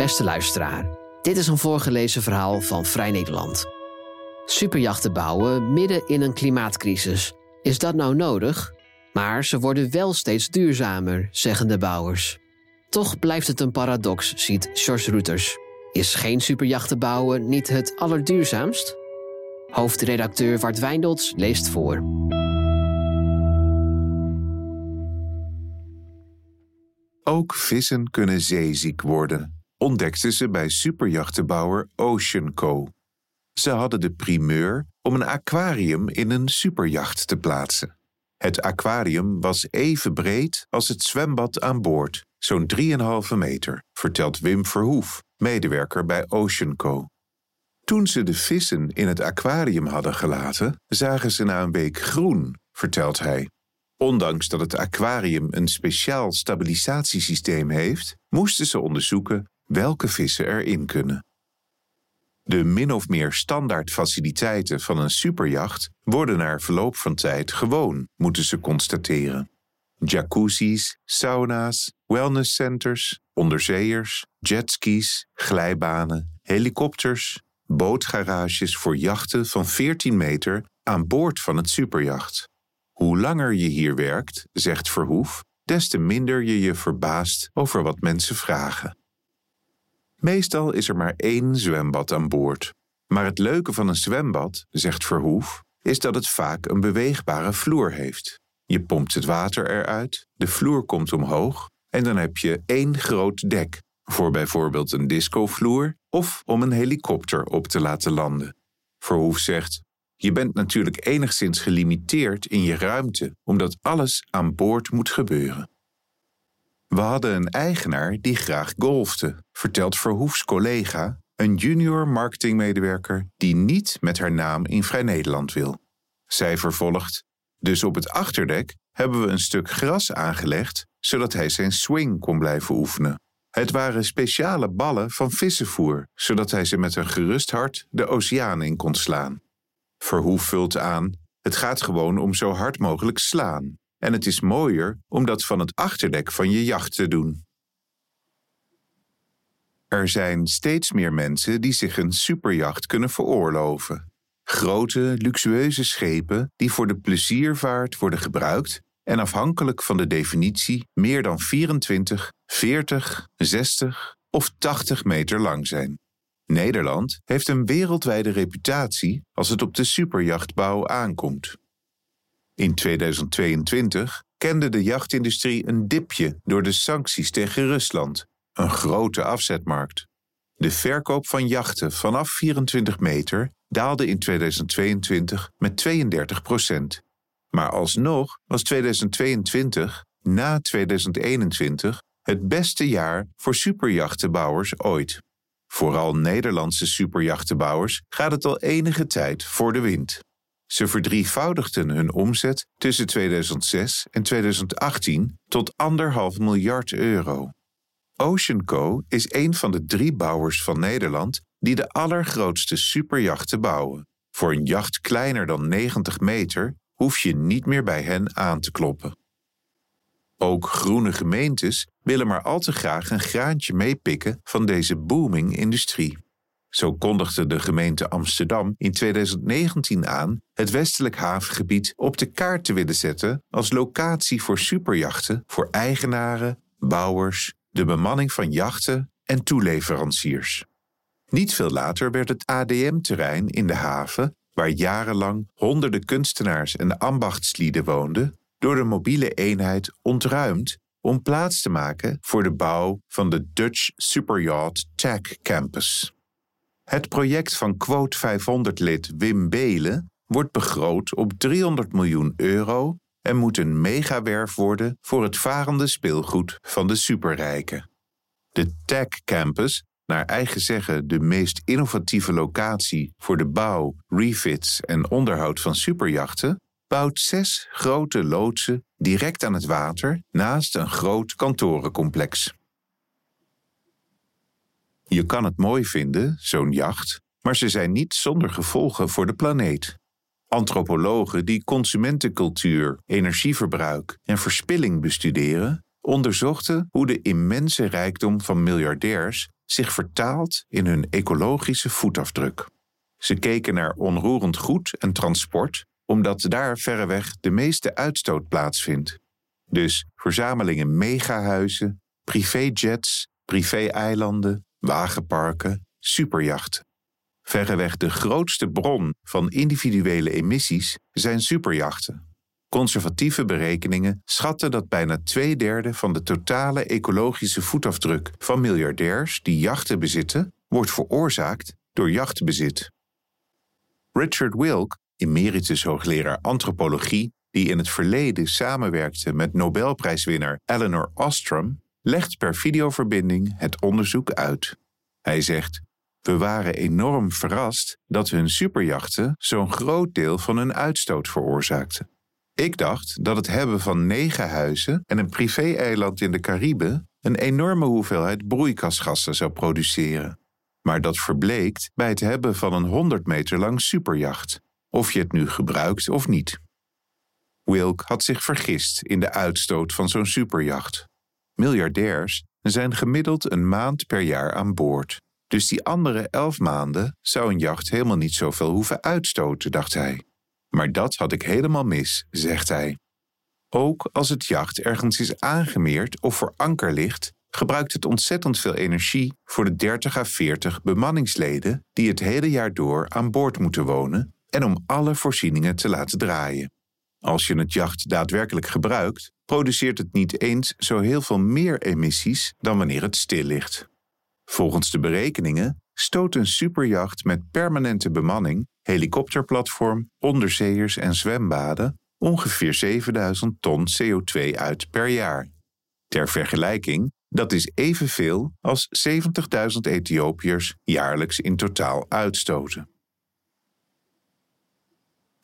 Beste luisteraar, dit is een voorgelezen verhaal van Vrij Nederland. Superjachten bouwen midden in een klimaatcrisis. Is dat nou nodig? Maar ze worden wel steeds duurzamer, zeggen de bouwers. Toch blijft het een paradox, ziet George Reuters. Is geen superjachten bouwen niet het allerduurzaamst? Hoofdredacteur Wart Wijndels leest voor. Ook vissen kunnen zeeziek worden, ontdekten ze bij superjachtenbouwer Ocean Co. Ze hadden de primeur om een aquarium in een superjacht te plaatsen. Het aquarium was even breed als het zwembad aan boord, zo'n 3,5 meter, vertelt Wim Verhoef, medewerker bij Ocean Co. Toen ze de vissen in het aquarium hadden gelaten, zagen ze na een week groen, vertelt hij. Ondanks dat het aquarium een speciaal stabilisatiesysteem heeft, moesten ze onderzoeken welke vissen erin kunnen. De min of meer standaard faciliteiten van een superjacht worden na verloop van tijd gewoon, moeten ze constateren. Jacuzzi's, sauna's, wellnesscenters, onderzeeërs, jetskis, glijbanen, helikopters, bootgarages voor jachten van 14 meter aan boord van het superjacht. Hoe langer je hier werkt, zegt Verhoef, des te minder je je verbaast over wat mensen vragen. Meestal is er maar één zwembad aan boord. Maar het leuke van een zwembad, zegt Verhoef, is dat het vaak een beweegbare vloer heeft. Je pompt het water eruit, de vloer komt omhoog en dan heb je één groot dek voor bijvoorbeeld een discovloer of om een helikopter op te laten landen. Verhoef zegt: Je bent natuurlijk enigszins gelimiteerd in je ruimte, omdat alles aan boord moet gebeuren. We hadden een eigenaar die graag golfte, vertelt Verhoefs collega, een junior marketingmedewerker die niet met haar naam in Vrij Nederland wil. Zij vervolgt: Dus op het achterdek hebben we een stuk gras aangelegd, zodat hij zijn swing kon blijven oefenen. Het waren speciale ballen van vissenvoer, zodat hij ze met een gerust hart de oceaan in kon slaan. Verhoef vult aan: Het gaat gewoon om zo hard mogelijk slaan. En het is mooier om dat van het achterdek van je jacht te doen. Er zijn steeds meer mensen die zich een superjacht kunnen veroorloven. Grote, luxueuze schepen die voor de pleziervaart worden gebruikt en afhankelijk van de definitie meer dan 24, 40, 60 of 80 meter lang zijn. Nederland heeft een wereldwijde reputatie als het op de superjachtbouw aankomt. In 2022 kende de jachtindustrie een dipje door de sancties tegen Rusland, een grote afzetmarkt. De verkoop van jachten vanaf 24 meter daalde in 2022 met 32 procent. Maar alsnog was 2022, na 2021, het beste jaar voor superjachtenbouwers ooit. Vooral Nederlandse superjachtenbouwers gaat het al enige tijd voor de wind. Ze verdrievoudigden hun omzet tussen 2006 en 2018 tot anderhalf miljard euro. Ocean Co is een van de drie bouwers van Nederland die de allergrootste superjachten bouwen. Voor een jacht kleiner dan 90 meter hoef je niet meer bij hen aan te kloppen. Ook groene gemeentes willen maar al te graag een graantje meepikken van deze booming industrie. Zo kondigde de gemeente Amsterdam in 2019 aan het westelijk havengebied op de kaart te willen zetten als locatie voor superjachten voor eigenaren, bouwers, de bemanning van jachten en toeleveranciers. Niet veel later werd het ADM-terrein in de haven, waar jarenlang honderden kunstenaars en ambachtslieden woonden, door de mobiele eenheid ontruimd om plaats te maken voor de bouw van de Dutch Superyacht Tech Campus. Het project van Quote 500-lid Wim Belen wordt begroot op 300 miljoen euro en moet een megawerf worden voor het varende speelgoed van de superrijken. De Tech Campus, naar eigen zeggen de meest innovatieve locatie voor de bouw, refits en onderhoud van superjachten, bouwt zes grote loodsen direct aan het water naast een groot kantorencomplex. Je kan het mooi vinden, zo'n jacht, maar ze zijn niet zonder gevolgen voor de planeet. Antropologen die consumentencultuur, energieverbruik en verspilling bestuderen, onderzochten hoe de immense rijkdom van miljardairs zich vertaalt in hun ecologische voetafdruk. Ze keken naar onroerend goed en transport, omdat daar verreweg de meeste uitstoot plaatsvindt. Dus verzamelingen megahuizen, privéjets, privé-eilanden, wagenparken, superjachten. Verreweg de grootste bron van individuele emissies zijn superjachten. Conservatieve berekeningen schatten dat bijna twee derde van de totale ecologische voetafdruk van miljardairs die jachten bezitten, wordt veroorzaakt door jachtbezit. Richard Wilk, emeritus hoogleraar antropologie, die in het verleden samenwerkte met Nobelprijswinnaar Eleanor Ostrom, legt per videoverbinding het onderzoek uit. Hij zegt: We waren enorm verrast dat hun superjachten zo'n groot deel van hun uitstoot veroorzaakten. Ik dacht dat het hebben van negen huizen en een privé-eiland in de Cariben een enorme hoeveelheid broeikasgassen zou produceren. Maar dat verbleekt bij het hebben van een 100 meter lang superjacht, of je het nu gebruikt of niet. Wilk had zich vergist in de uitstoot van zo'n superjacht. Miljardairs zijn gemiddeld een maand per jaar aan boord. Dus die andere elf maanden zou een jacht helemaal niet zoveel hoeven uitstoten, dacht hij. Maar dat had ik helemaal mis, zegt hij. Ook als het jacht ergens is aangemeerd of voor anker ligt, gebruikt het ontzettend veel energie voor de 30 à 40 bemanningsleden die het hele jaar door aan boord moeten wonen en om alle voorzieningen te laten draaien. Als je het jacht daadwerkelijk gebruikt, produceert het niet eens zo heel veel meer emissies dan wanneer het stil ligt. Volgens de berekeningen stoot een superjacht met permanente bemanning, helikopterplatform, onderzeeërs en zwembaden ongeveer 7000 ton CO2 uit per jaar. Ter vergelijking, dat is evenveel als 70.000 Ethiopiërs jaarlijks in totaal uitstoten.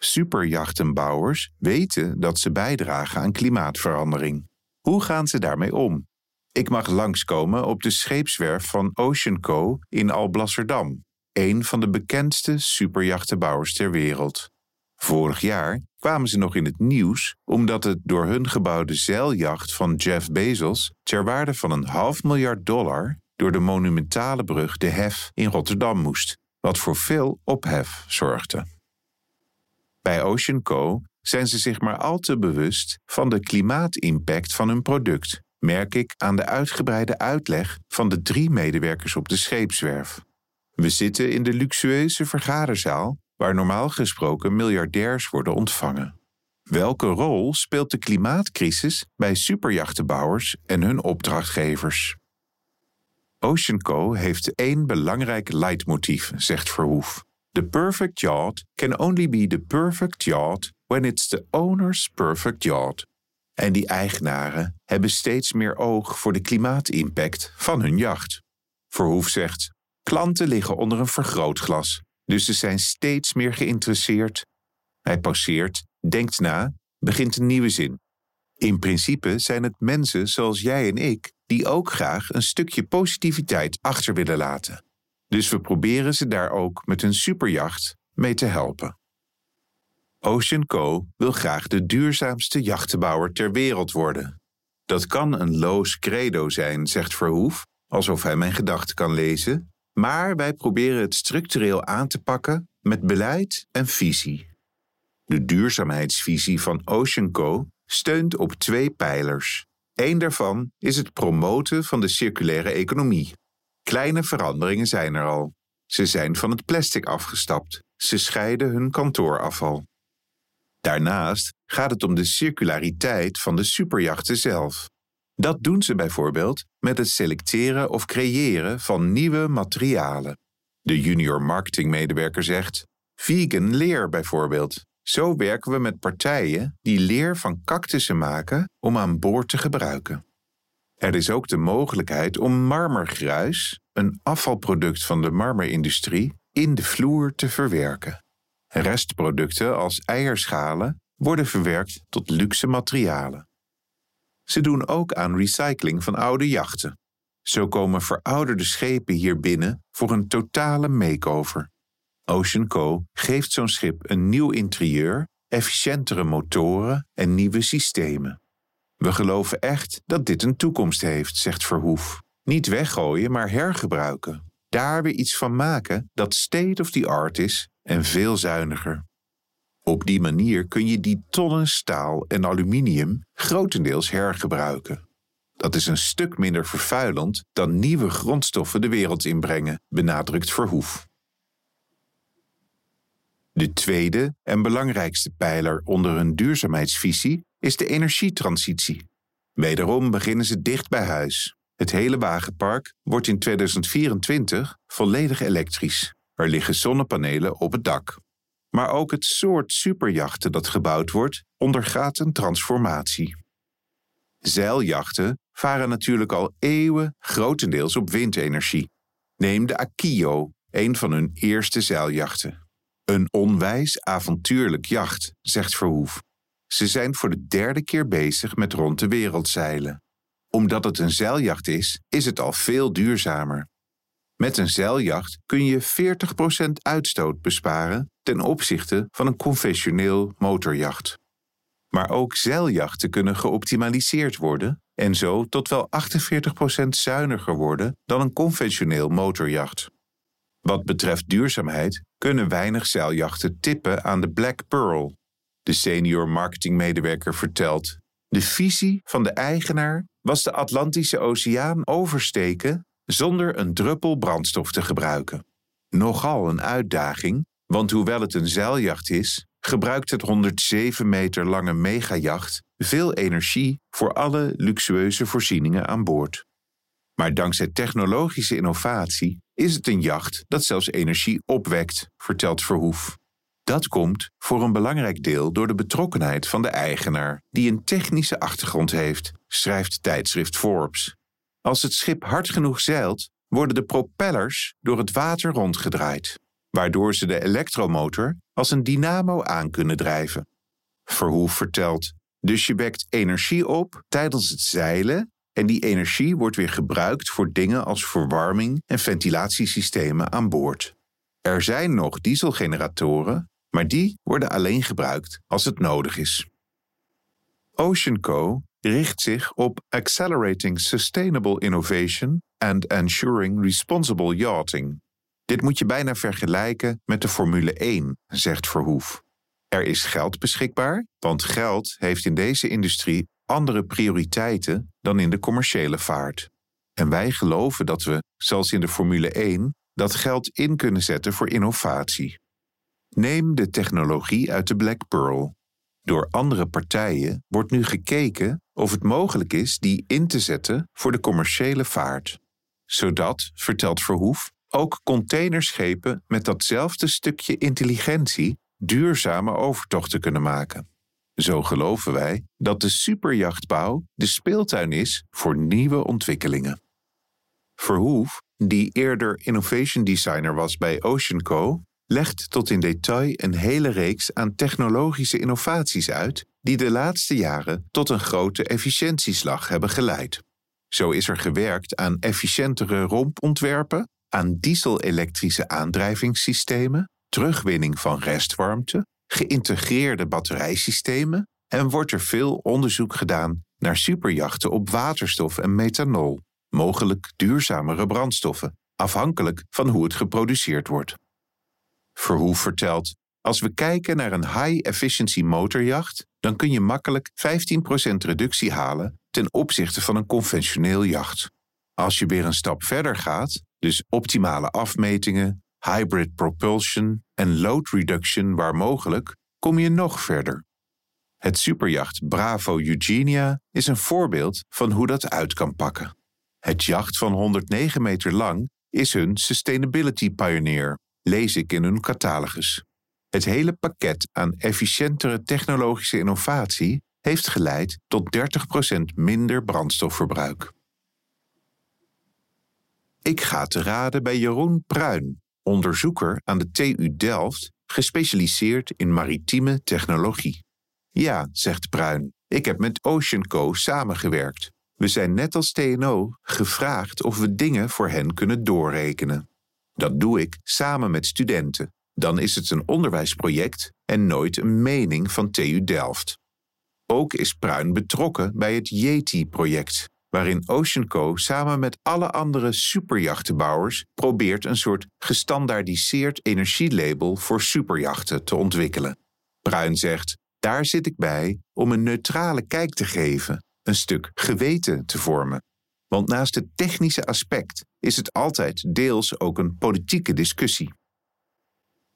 Superjachtenbouwers weten dat ze bijdragen aan klimaatverandering. Hoe gaan ze daarmee om? Ik mag langskomen op de scheepswerf van Ocean Co. in Alblasserdam, een van de bekendste superjachtenbouwers ter wereld. Vorig jaar kwamen ze nog in het nieuws omdat het door hun gebouwde zeiljacht van Jeff Bezos ter waarde van een half miljard dollar door de monumentale brug de Hef in Rotterdam moest, wat voor veel ophef zorgde. Bij Ocean Co zijn ze zich maar al te bewust van de klimaatimpact van hun product, merk ik aan de uitgebreide uitleg van de drie medewerkers op de scheepswerf. We zitten in de luxueuze vergaderzaal waar normaal gesproken miljardairs worden ontvangen. Welke rol speelt de klimaatcrisis bij superjachtenbouwers en hun opdrachtgevers? Ocean Co heeft één belangrijk leidmotief, zegt Verhoef. The perfect yacht can only be the perfect yacht when it's the owner's perfect yacht. En die eigenaren hebben steeds meer oog voor de klimaatimpact van hun jacht. Verhoef zegt: klanten liggen onder een vergrootglas, dus ze zijn steeds meer geïnteresseerd. Hij pauzeert, denkt na, begint een nieuwe zin. In principe zijn het mensen zoals jij en ik die ook graag een stukje positiviteit achter willen laten. Dus we proberen ze daar ook met een superjacht mee te helpen. Ocean Co wil graag de duurzaamste jachtenbouwer ter wereld worden. Dat kan een loos credo zijn, zegt Verhoef, alsof hij mijn gedachten kan lezen, maar wij proberen het structureel aan te pakken met beleid en visie. De duurzaamheidsvisie van Ocean Co steunt op twee pijlers. Eén daarvan is het promoten van de circulaire economie. Kleine veranderingen zijn er al. Ze zijn van het plastic afgestapt. Ze scheiden hun kantoorafval. Daarnaast gaat het om de circulariteit van de superjachten zelf. Dat doen ze bijvoorbeeld met het selecteren of creëren van nieuwe materialen. De junior marketingmedewerker zegt: vegan leer bijvoorbeeld. Zo werken we met partijen die leer van cactussen maken om aan boord te gebruiken. Er is ook de mogelijkheid om marmergruis, een afvalproduct van de marmerindustrie, in de vloer te verwerken. Restproducten als eierschalen worden verwerkt tot luxe materialen. Ze doen ook aan recycling van oude jachten. Zo komen verouderde schepen hier binnen voor een totale makeover. Ocean Co geeft zo'n schip een nieuw interieur, efficiëntere motoren en nieuwe systemen. We geloven echt dat dit een toekomst heeft, zegt Verhoef. Niet weggooien, maar hergebruiken. Daar weer iets van maken dat state of the art is en veel zuiniger. Op die manier kun je die tonnen staal en aluminium grotendeels hergebruiken. Dat is een stuk minder vervuilend dan nieuwe grondstoffen de wereld inbrengen, benadrukt Verhoef. De tweede en belangrijkste pijler onder hun duurzaamheidsvisie is de energietransitie. Wederom beginnen ze dicht bij huis. Het hele wagenpark wordt in 2024 volledig elektrisch. Er liggen zonnepanelen op het dak. Maar ook het soort superjachten dat gebouwd wordt ondergaat een transformatie. Zeiljachten varen natuurlijk al eeuwen grotendeels op windenergie. Neem de Akio, een van hun eerste zeiljachten. Een onwijs avontuurlijk jacht, zegt Verhoef. Ze zijn voor de derde keer bezig met rond de wereld zeilen. Omdat het een zeiljacht is, is het al veel duurzamer. Met een zeiljacht kun je 40% uitstoot besparen ten opzichte van een conventioneel motorjacht. Maar ook zeiljachten kunnen geoptimaliseerd worden en zo tot wel 48% zuiniger worden dan een conventioneel motorjacht. Wat betreft duurzaamheid kunnen weinig zeiljachten tippen aan de Black Pearl. De senior marketingmedewerker vertelt: De visie van de eigenaar was de Atlantische Oceaan oversteken zonder een druppel brandstof te gebruiken. Nogal een uitdaging, want hoewel het een zeiljacht is, gebruikt het 107 meter lange megajacht veel energie voor alle luxueuze voorzieningen aan boord. Maar dankzij technologische innovatie is het een jacht dat zelfs energie opwekt, vertelt Verhoef. Dat komt voor een belangrijk deel door de betrokkenheid van de eigenaar, die een technische achtergrond heeft, schrijft tijdschrift Forbes. Als het schip hard genoeg zeilt, worden de propellers door het water rondgedraaid, waardoor ze de elektromotor als een dynamo aan kunnen drijven. Verhoef vertelt: dus je wekt energie op tijdens het zeilen en die energie wordt weer gebruikt voor dingen als verwarming en ventilatiesystemen aan boord. Er zijn nog dieselgeneratoren, maar die worden alleen gebruikt als het nodig is. Ocean Co richt zich op accelerating sustainable innovation and ensuring responsible yachting. Dit moet je bijna vergelijken met de Formule 1, zegt Verhoef. Er is geld beschikbaar, want geld heeft in deze industrie andere prioriteiten dan in de commerciële vaart. En wij geloven dat we, zoals in de Formule 1, dat geld in kunnen zetten voor innovatie. Neem de technologie uit de Black Pearl. Door andere partijen wordt nu gekeken of het mogelijk is die in te zetten voor de commerciële vaart. Zodat, vertelt Verhoef, ook containerschepen met datzelfde stukje intelligentie duurzame overtochten kunnen maken. Zo geloven wij dat de superjachtbouw de speeltuin is voor nieuwe ontwikkelingen. Verhoef, die eerder innovation designer was bij Ocean Co, legt tot in detail een hele reeks aan technologische innovaties uit die de laatste jaren tot een grote efficiëntieslag hebben geleid. Zo is er gewerkt aan efficiëntere rompontwerpen, aan diesel-elektrische aandrijvingssystemen, terugwinning van restwarmte, geïntegreerde batterijsystemen en wordt er veel onderzoek gedaan naar superjachten op waterstof en methanol, mogelijk duurzamere brandstoffen, afhankelijk van hoe het geproduceerd wordt. Verhoef vertelt: Als we kijken naar een high-efficiency motorjacht, dan kun je makkelijk 15% reductie halen ten opzichte van een conventioneel jacht. Als je weer een stap verder gaat, dus optimale afmetingen, hybrid propulsion en load reduction waar mogelijk, kom je nog verder. Het superjacht Bravo Eugenia is een voorbeeld van hoe dat uit kan pakken. Het jacht van 109 meter lang is hun Sustainability Pioneer, lees ik in hun catalogus. Het hele pakket aan efficiëntere technologische innovatie heeft geleid tot 30% minder brandstofverbruik. Ik ga te raden bij Jeroen Pruin, onderzoeker aan de TU Delft, gespecialiseerd in maritieme technologie. Ja, zegt Pruin, ik heb met Ocean Co samengewerkt. We zijn net als TNO gevraagd of we dingen voor hen kunnen doorrekenen. Dat doe ik samen met studenten. Dan is het een onderwijsproject en nooit een mening van TU Delft. Ook is Pruin betrokken bij het Yeti-project, waarin OceanCo samen met alle andere superjachtenbouwers probeert een soort gestandaardiseerd energielabel voor superjachten te ontwikkelen. Bruin zegt: Daar zit ik bij om een neutrale kijk te geven, een stuk geweten te vormen. Want naast het technische aspect is het altijd deels ook een politieke discussie.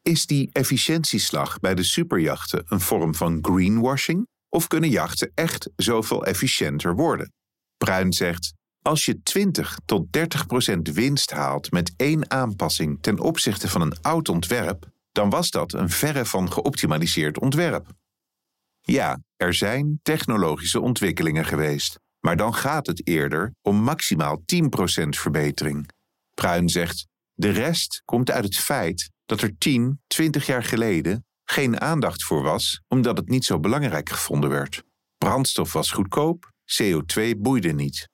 Is die efficiëntieslag bij de superjachten een vorm van greenwashing? Of kunnen jachten echt zoveel efficiënter worden? Bruin zegt: Als je 20 tot 30 procent winst haalt met één aanpassing ten opzichte van een oud ontwerp, dan was dat een verre van geoptimaliseerd ontwerp. Ja, er zijn technologische ontwikkelingen geweest, maar dan gaat het eerder om maximaal 10% verbetering. Pruin zegt: de rest komt uit het feit dat er 10, 20 jaar geleden geen aandacht voor was, omdat het niet zo belangrijk gevonden werd. Brandstof was goedkoop, CO2 boeide niet.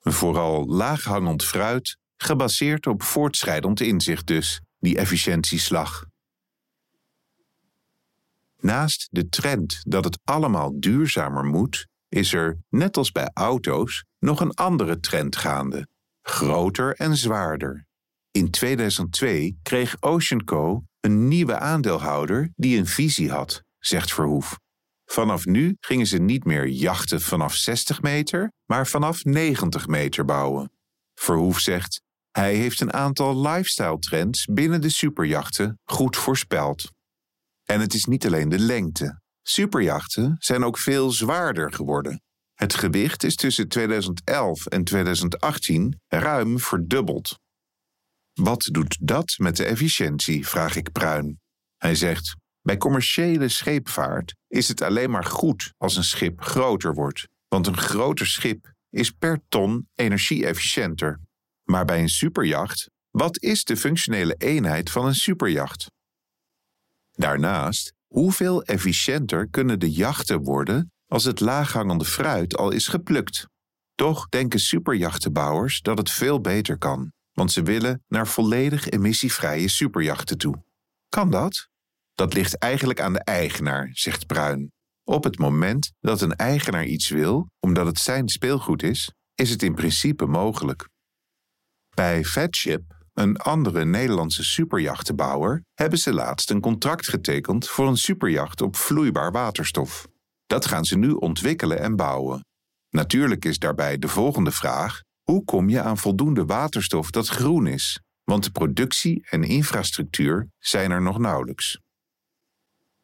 Vooral laaghangend fruit, gebaseerd op voortschrijdend inzicht dus, die efficiëntieslag. Naast de trend dat het allemaal duurzamer moet, is er, net als bij auto's, nog een andere trend gaande: groter en zwaarder. In 2002 kreeg OceanCo een nieuwe aandeelhouder die een visie had, zegt Verhoef. Vanaf nu gingen ze niet meer jachten vanaf 60 meter, maar vanaf 90 meter bouwen. Verhoef zegt: hij heeft een aantal lifestyle trends binnen de superjachten goed voorspeld. En het is niet alleen de lengte. Superjachten zijn ook veel zwaarder geworden. Het gewicht is tussen 2011 en 2018 ruim verdubbeld. Wat doet dat met de efficiëntie? vraag ik Pruin. Hij zegt: Bij commerciële scheepvaart is het alleen maar goed als een schip groter wordt, want een groter schip is per ton energie-efficiënter. Maar bij een superjacht, wat is de functionele eenheid van een superjacht? Daarnaast, hoeveel efficiënter kunnen de jachten worden als het laaghangende fruit al is geplukt? Toch denken superjachtenbouwers dat het veel beter kan want ze willen naar volledig emissievrije superjachten toe. Kan dat? Dat ligt eigenlijk aan de eigenaar, zegt Bruin. Op het moment dat een eigenaar iets wil, omdat het zijn speelgoed is, is het in principe mogelijk. Bij Fatship, een andere Nederlandse superjachtenbouwer, hebben ze laatst een contract getekend voor een superjacht op vloeibaar waterstof. Dat gaan ze nu ontwikkelen en bouwen. Natuurlijk is daarbij de volgende vraag: hoe kom je aan voldoende waterstof dat groen is? Want de productie en infrastructuur zijn er nog nauwelijks.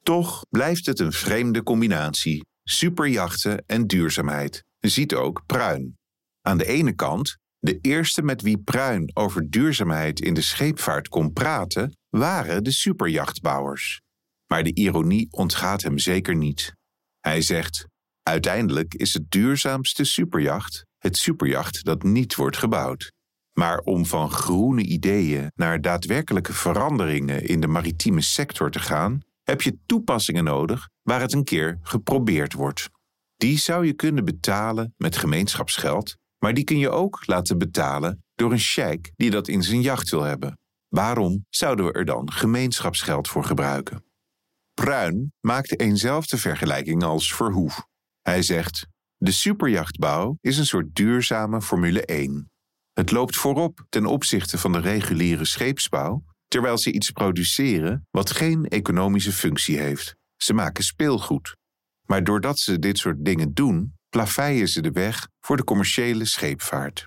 Toch blijft het een vreemde combinatie: superjachten en duurzaamheid. Ziet ook Pruin. Aan de ene kant, de eerste met wie Pruin over duurzaamheid in de scheepvaart kon praten, waren de superjachtbouwers. Maar de ironie ontgaat hem zeker niet. Hij zegt: Uiteindelijk is het duurzaamste superjacht het superjacht dat niet wordt gebouwd. Maar om van groene ideeën naar daadwerkelijke veranderingen in de maritieme sector te gaan, heb je toepassingen nodig waar het een keer geprobeerd wordt. Die zou je kunnen betalen met gemeenschapsgeld, maar die kun je ook laten betalen door een sheik die dat in zijn jacht wil hebben. Waarom zouden we er dan gemeenschapsgeld voor gebruiken? Pruin maakt eenzelfde vergelijking als Verhoef. Hij zegt: de superjachtbouw is een soort duurzame Formule 1. Het loopt voorop ten opzichte van de reguliere scheepsbouw, terwijl ze iets produceren wat geen economische functie heeft. Ze maken speelgoed. Maar doordat ze dit soort dingen doen, plaveien ze de weg voor de commerciële scheepvaart.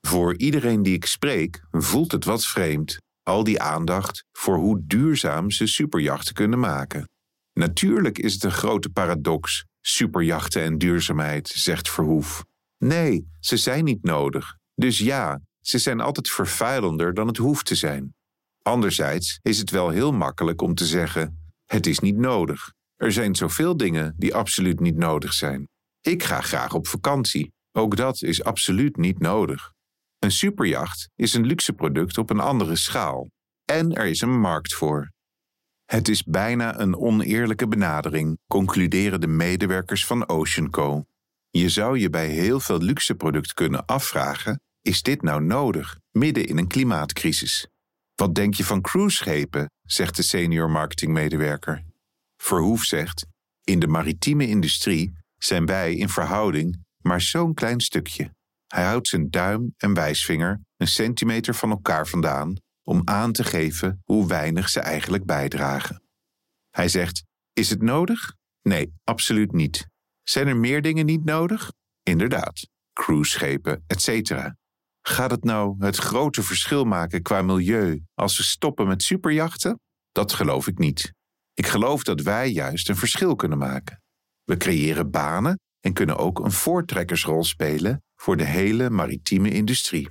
Voor iedereen die ik spreek voelt het wat vreemd, al die aandacht voor hoe duurzaam ze superjachten kunnen maken. Natuurlijk is het een grote paradox, superjachten en duurzaamheid, zegt Verhoef. Nee, ze zijn niet nodig. Dus ja, ze zijn altijd vervuilender dan het hoeft te zijn. Anderzijds is het wel heel makkelijk om te zeggen: het is niet nodig. Er zijn zoveel dingen die absoluut niet nodig zijn. Ik ga graag op vakantie. Ook dat is absoluut niet nodig. Een superjacht is een luxe product op een andere schaal. En er is een markt voor. Het is bijna een oneerlijke benadering, concluderen de medewerkers van OceanCo. Je zou je bij heel veel luxe producten kunnen afvragen: is dit nou nodig, midden in een klimaatcrisis? Wat denk je van cruiseschepen? zegt de senior marketingmedewerker. Verhoef zegt: In de maritieme industrie zijn wij in verhouding maar zo'n klein stukje. Hij houdt zijn duim en wijsvinger een centimeter van elkaar vandaan om aan te geven hoe weinig ze eigenlijk bijdragen. Hij zegt: Is het nodig? Nee, absoluut niet. Zijn er meer dingen niet nodig? Inderdaad, cruiseschepen, etc. Gaat het nou het grote verschil maken qua milieu als we stoppen met superjachten? Dat geloof ik niet. Ik geloof dat wij juist een verschil kunnen maken. We creëren banen en kunnen ook een voortrekkersrol spelen voor de hele maritieme industrie.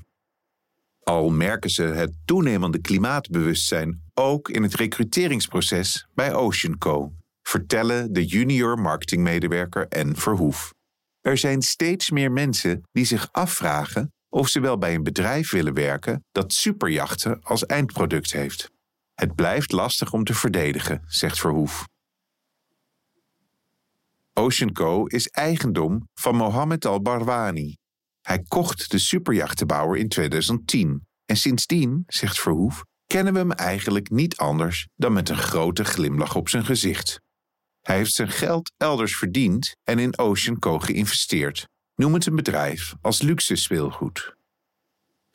Al merken ze het toenemende klimaatbewustzijn ook in het recruteringsproces bij Ocean Co, vertellen de junior marketingmedewerker en Verhoef. Er zijn steeds meer mensen die zich afvragen of ze wel bij een bedrijf willen werken dat superjachten als eindproduct heeft. Het blijft lastig om te verdedigen, zegt Verhoef. Ocean Co is eigendom van Mohammed Al-Barwani. Hij kocht de superjachtenbouwer in 2010 en sindsdien, zegt Verhoef, kennen we hem eigenlijk niet anders dan met een grote glimlach op zijn gezicht. Hij heeft zijn geld elders verdiend en in Ocean Co geïnvesteerd. Noem het een bedrijf als luxe speelgoed.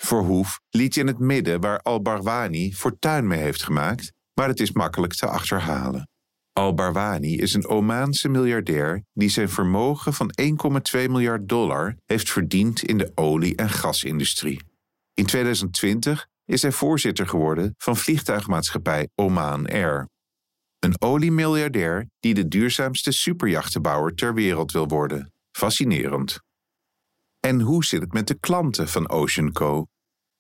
Verhoef liet in het midden waar Al-Barwani fortuin mee heeft gemaakt, maar het is makkelijk te achterhalen. Al-Barwani is een Omaanse miljardair die zijn vermogen van 1,2 miljard dollar heeft verdiend in de olie- en gasindustrie. In 2020 is hij voorzitter geworden van vliegtuigmaatschappij Oman Air. Een oliemiljardair die de duurzaamste superjachtenbouwer ter wereld wil worden. Fascinerend. En hoe zit het met de klanten van Ocean Co?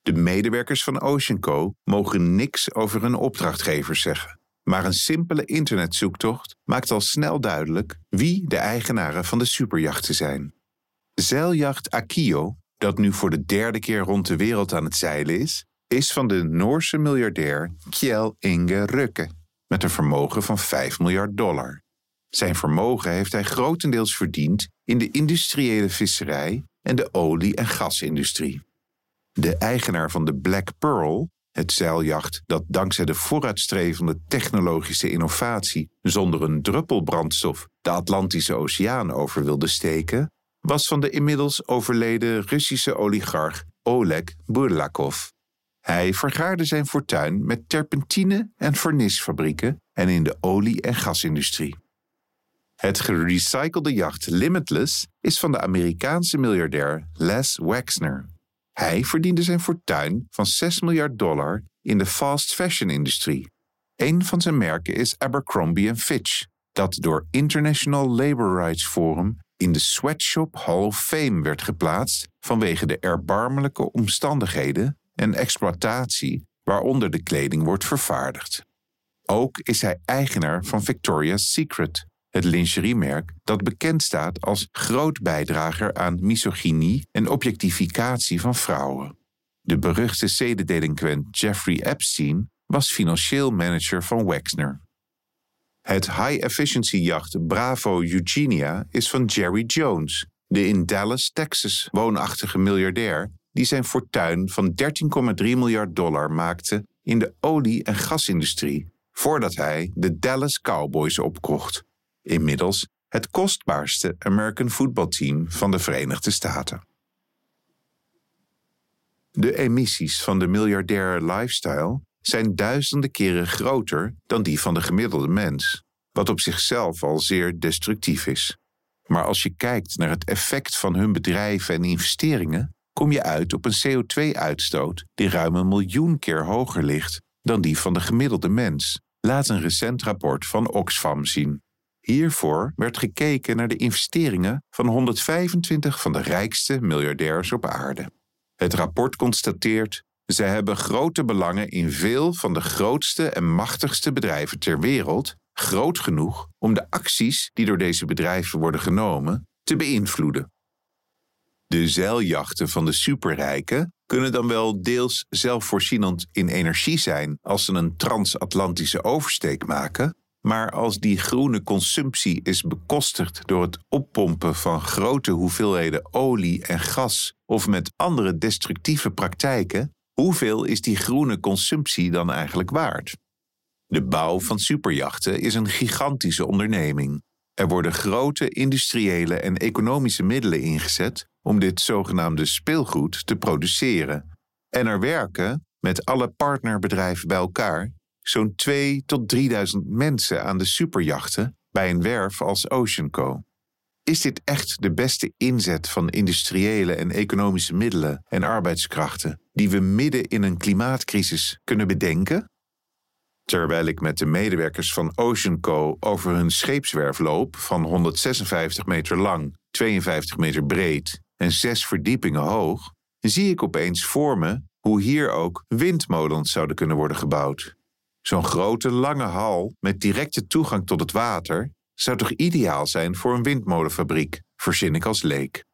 De medewerkers van Ocean Co mogen niks over hun opdrachtgevers zeggen. Maar een simpele internetzoektocht maakt al snel duidelijk wie de eigenaren van de superjachten zijn. Zeiljacht Akio, dat nu voor de derde keer rond de wereld aan het zeilen is, is van de Noorse miljardair Kjell Inge Rukke met een vermogen van 5 miljard dollar. Zijn vermogen heeft hij grotendeels verdiend in de industriële visserij en de olie- en gasindustrie. De eigenaar van de Black Pearl, het zeiljacht dat dankzij de vooruitstrevende technologische innovatie zonder een druppel brandstof de Atlantische Oceaan over wilde steken, was van de inmiddels overleden Russische oligarch Oleg Burlakov. Hij vergaarde zijn fortuin met terpentine- en vernisfabrieken en in de olie- en gasindustrie. Het gerecyclede jacht Limitless is van de Amerikaanse miljardair Les Wexner. Hij verdiende zijn fortuin van 6 miljard dollar in de fast fashion industrie. Een van zijn merken is Abercrombie Fitch, dat door International Labor Rights Forum in de Sweatshop Hall of Fame werd geplaatst vanwege de erbarmelijke omstandigheden en exploitatie waaronder de kleding wordt vervaardigd. Ook is hij eigenaar van Victoria's Secret, het lingeriemerk dat bekend staat als groot bijdrager aan misogynie en objectificatie van vrouwen. De beruchte zedendelinquent Jeffrey Epstein was financieel manager van Wexner. Het high-efficiency jacht Bravo Eugenia is van Jerry Jones, de in Dallas, Texas woonachtige miljardair die zijn fortuin van 13,3 miljard dollar maakte in de olie- en gasindustrie voordat hij de Dallas Cowboys opkocht, inmiddels het kostbaarste American voetbalteam van de Verenigde Staten. De emissies van de miljardaire lifestyle zijn duizenden keren groter dan die van de gemiddelde mens, wat op zichzelf al zeer destructief is. Maar als je kijkt naar het effect van hun bedrijven en investeringen, kom je uit op een CO2-uitstoot die ruim een miljoen keer hoger ligt dan die van de gemiddelde mens, laat een recent rapport van Oxfam zien. Hiervoor werd gekeken naar de investeringen van 125 van de rijkste miljardairs op aarde. Het rapport constateert: ze hebben grote belangen in veel van de grootste en machtigste bedrijven ter wereld, groot genoeg om de acties die door deze bedrijven worden genomen te beïnvloeden. De zeiljachten van de superrijken kunnen dan wel deels zelfvoorzienend in energie zijn als ze een transatlantische oversteek maken, maar als die groene consumptie is bekostigd door het oppompen van grote hoeveelheden olie en gas of met andere destructieve praktijken, hoeveel is die groene consumptie dan eigenlijk waard? De bouw van superjachten is een gigantische onderneming. Er worden grote industriële en economische middelen ingezet om dit zogenaamde speelgoed te produceren. En er werken, met alle partnerbedrijven bij elkaar, zo'n 2 tot 3000 mensen aan de superjachten bij een werf als Oceanco. Is dit echt de beste inzet van industriële en economische middelen en arbeidskrachten die we midden in een klimaatcrisis kunnen bedenken? Terwijl ik met de medewerkers van Oceanco over hun scheepswerf loop van 156 meter lang, 52 meter breed en zes verdiepingen hoog, zie ik opeens voor me hoe hier ook windmolens zouden kunnen worden gebouwd. Zo'n grote lange hal met directe toegang tot het water zou toch ideaal zijn voor een windmolenfabriek, verzin ik als leek.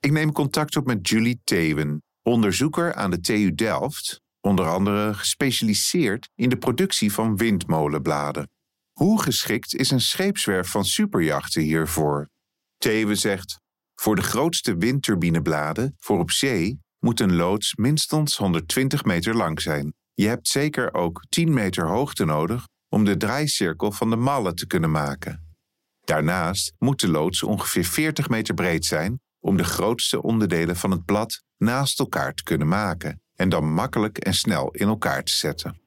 Ik neem contact op met Julie Thewen, onderzoeker aan de TU Delft, onder andere gespecialiseerd in de productie van windmolenbladen. Hoe geschikt is een scheepswerf van superjachten hiervoor? Thewen zegt: Voor de grootste windturbinebladen voor op zee moet een loods minstens 120 meter lang zijn. Je hebt zeker ook 10 meter hoogte nodig om de draaicirkel van de mallen te kunnen maken. Daarnaast moet de loods ongeveer 40 meter breed zijn om de grootste onderdelen van het blad naast elkaar te kunnen maken en dan makkelijk en snel in elkaar te zetten.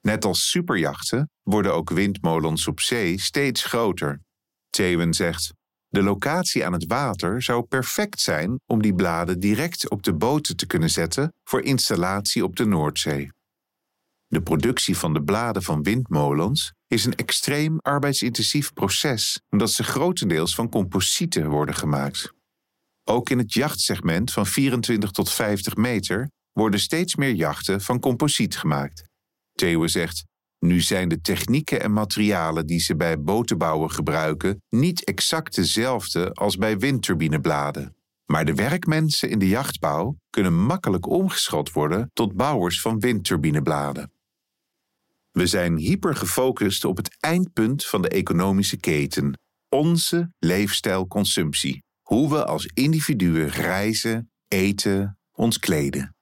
Net als superjachten worden ook windmolens op zee steeds groter. Thewen zegt: De locatie aan het water zou perfect zijn om die bladen direct op de boten te kunnen zetten voor installatie op de Noordzee. De productie van de bladen van windmolens is een extreem arbeidsintensief proces omdat ze grotendeels van composieten worden gemaakt. Ook in het jachtsegment van 24 tot 50 meter worden steeds meer jachten van composiet gemaakt. Theo zegt: Nu zijn de technieken en materialen die ze bij botenbouwen gebruiken niet exact dezelfde als bij windturbinebladen. Maar de werkmensen in de jachtbouw kunnen makkelijk omgeschot worden tot bouwers van windturbinebladen. We zijn hyper gefocust op het eindpunt van de economische keten, onze leefstijlconsumptie. Hoe we als individuen reizen, eten, ons kleden.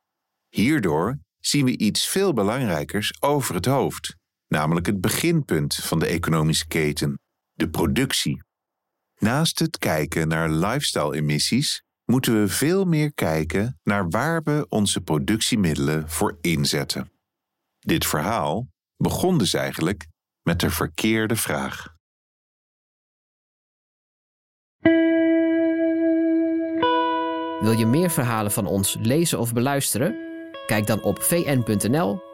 Hierdoor zien we iets veel belangrijkers over het hoofd, namelijk het beginpunt van de economische keten, de productie. Naast het kijken naar lifestyle-emissies moeten we veel meer kijken naar waar we onze productiemiddelen voor inzetten. Dit verhaal begon dus eigenlijk met de verkeerde vraag. Wil je meer verhalen van ons lezen of beluisteren? Kijk dan op vn.nl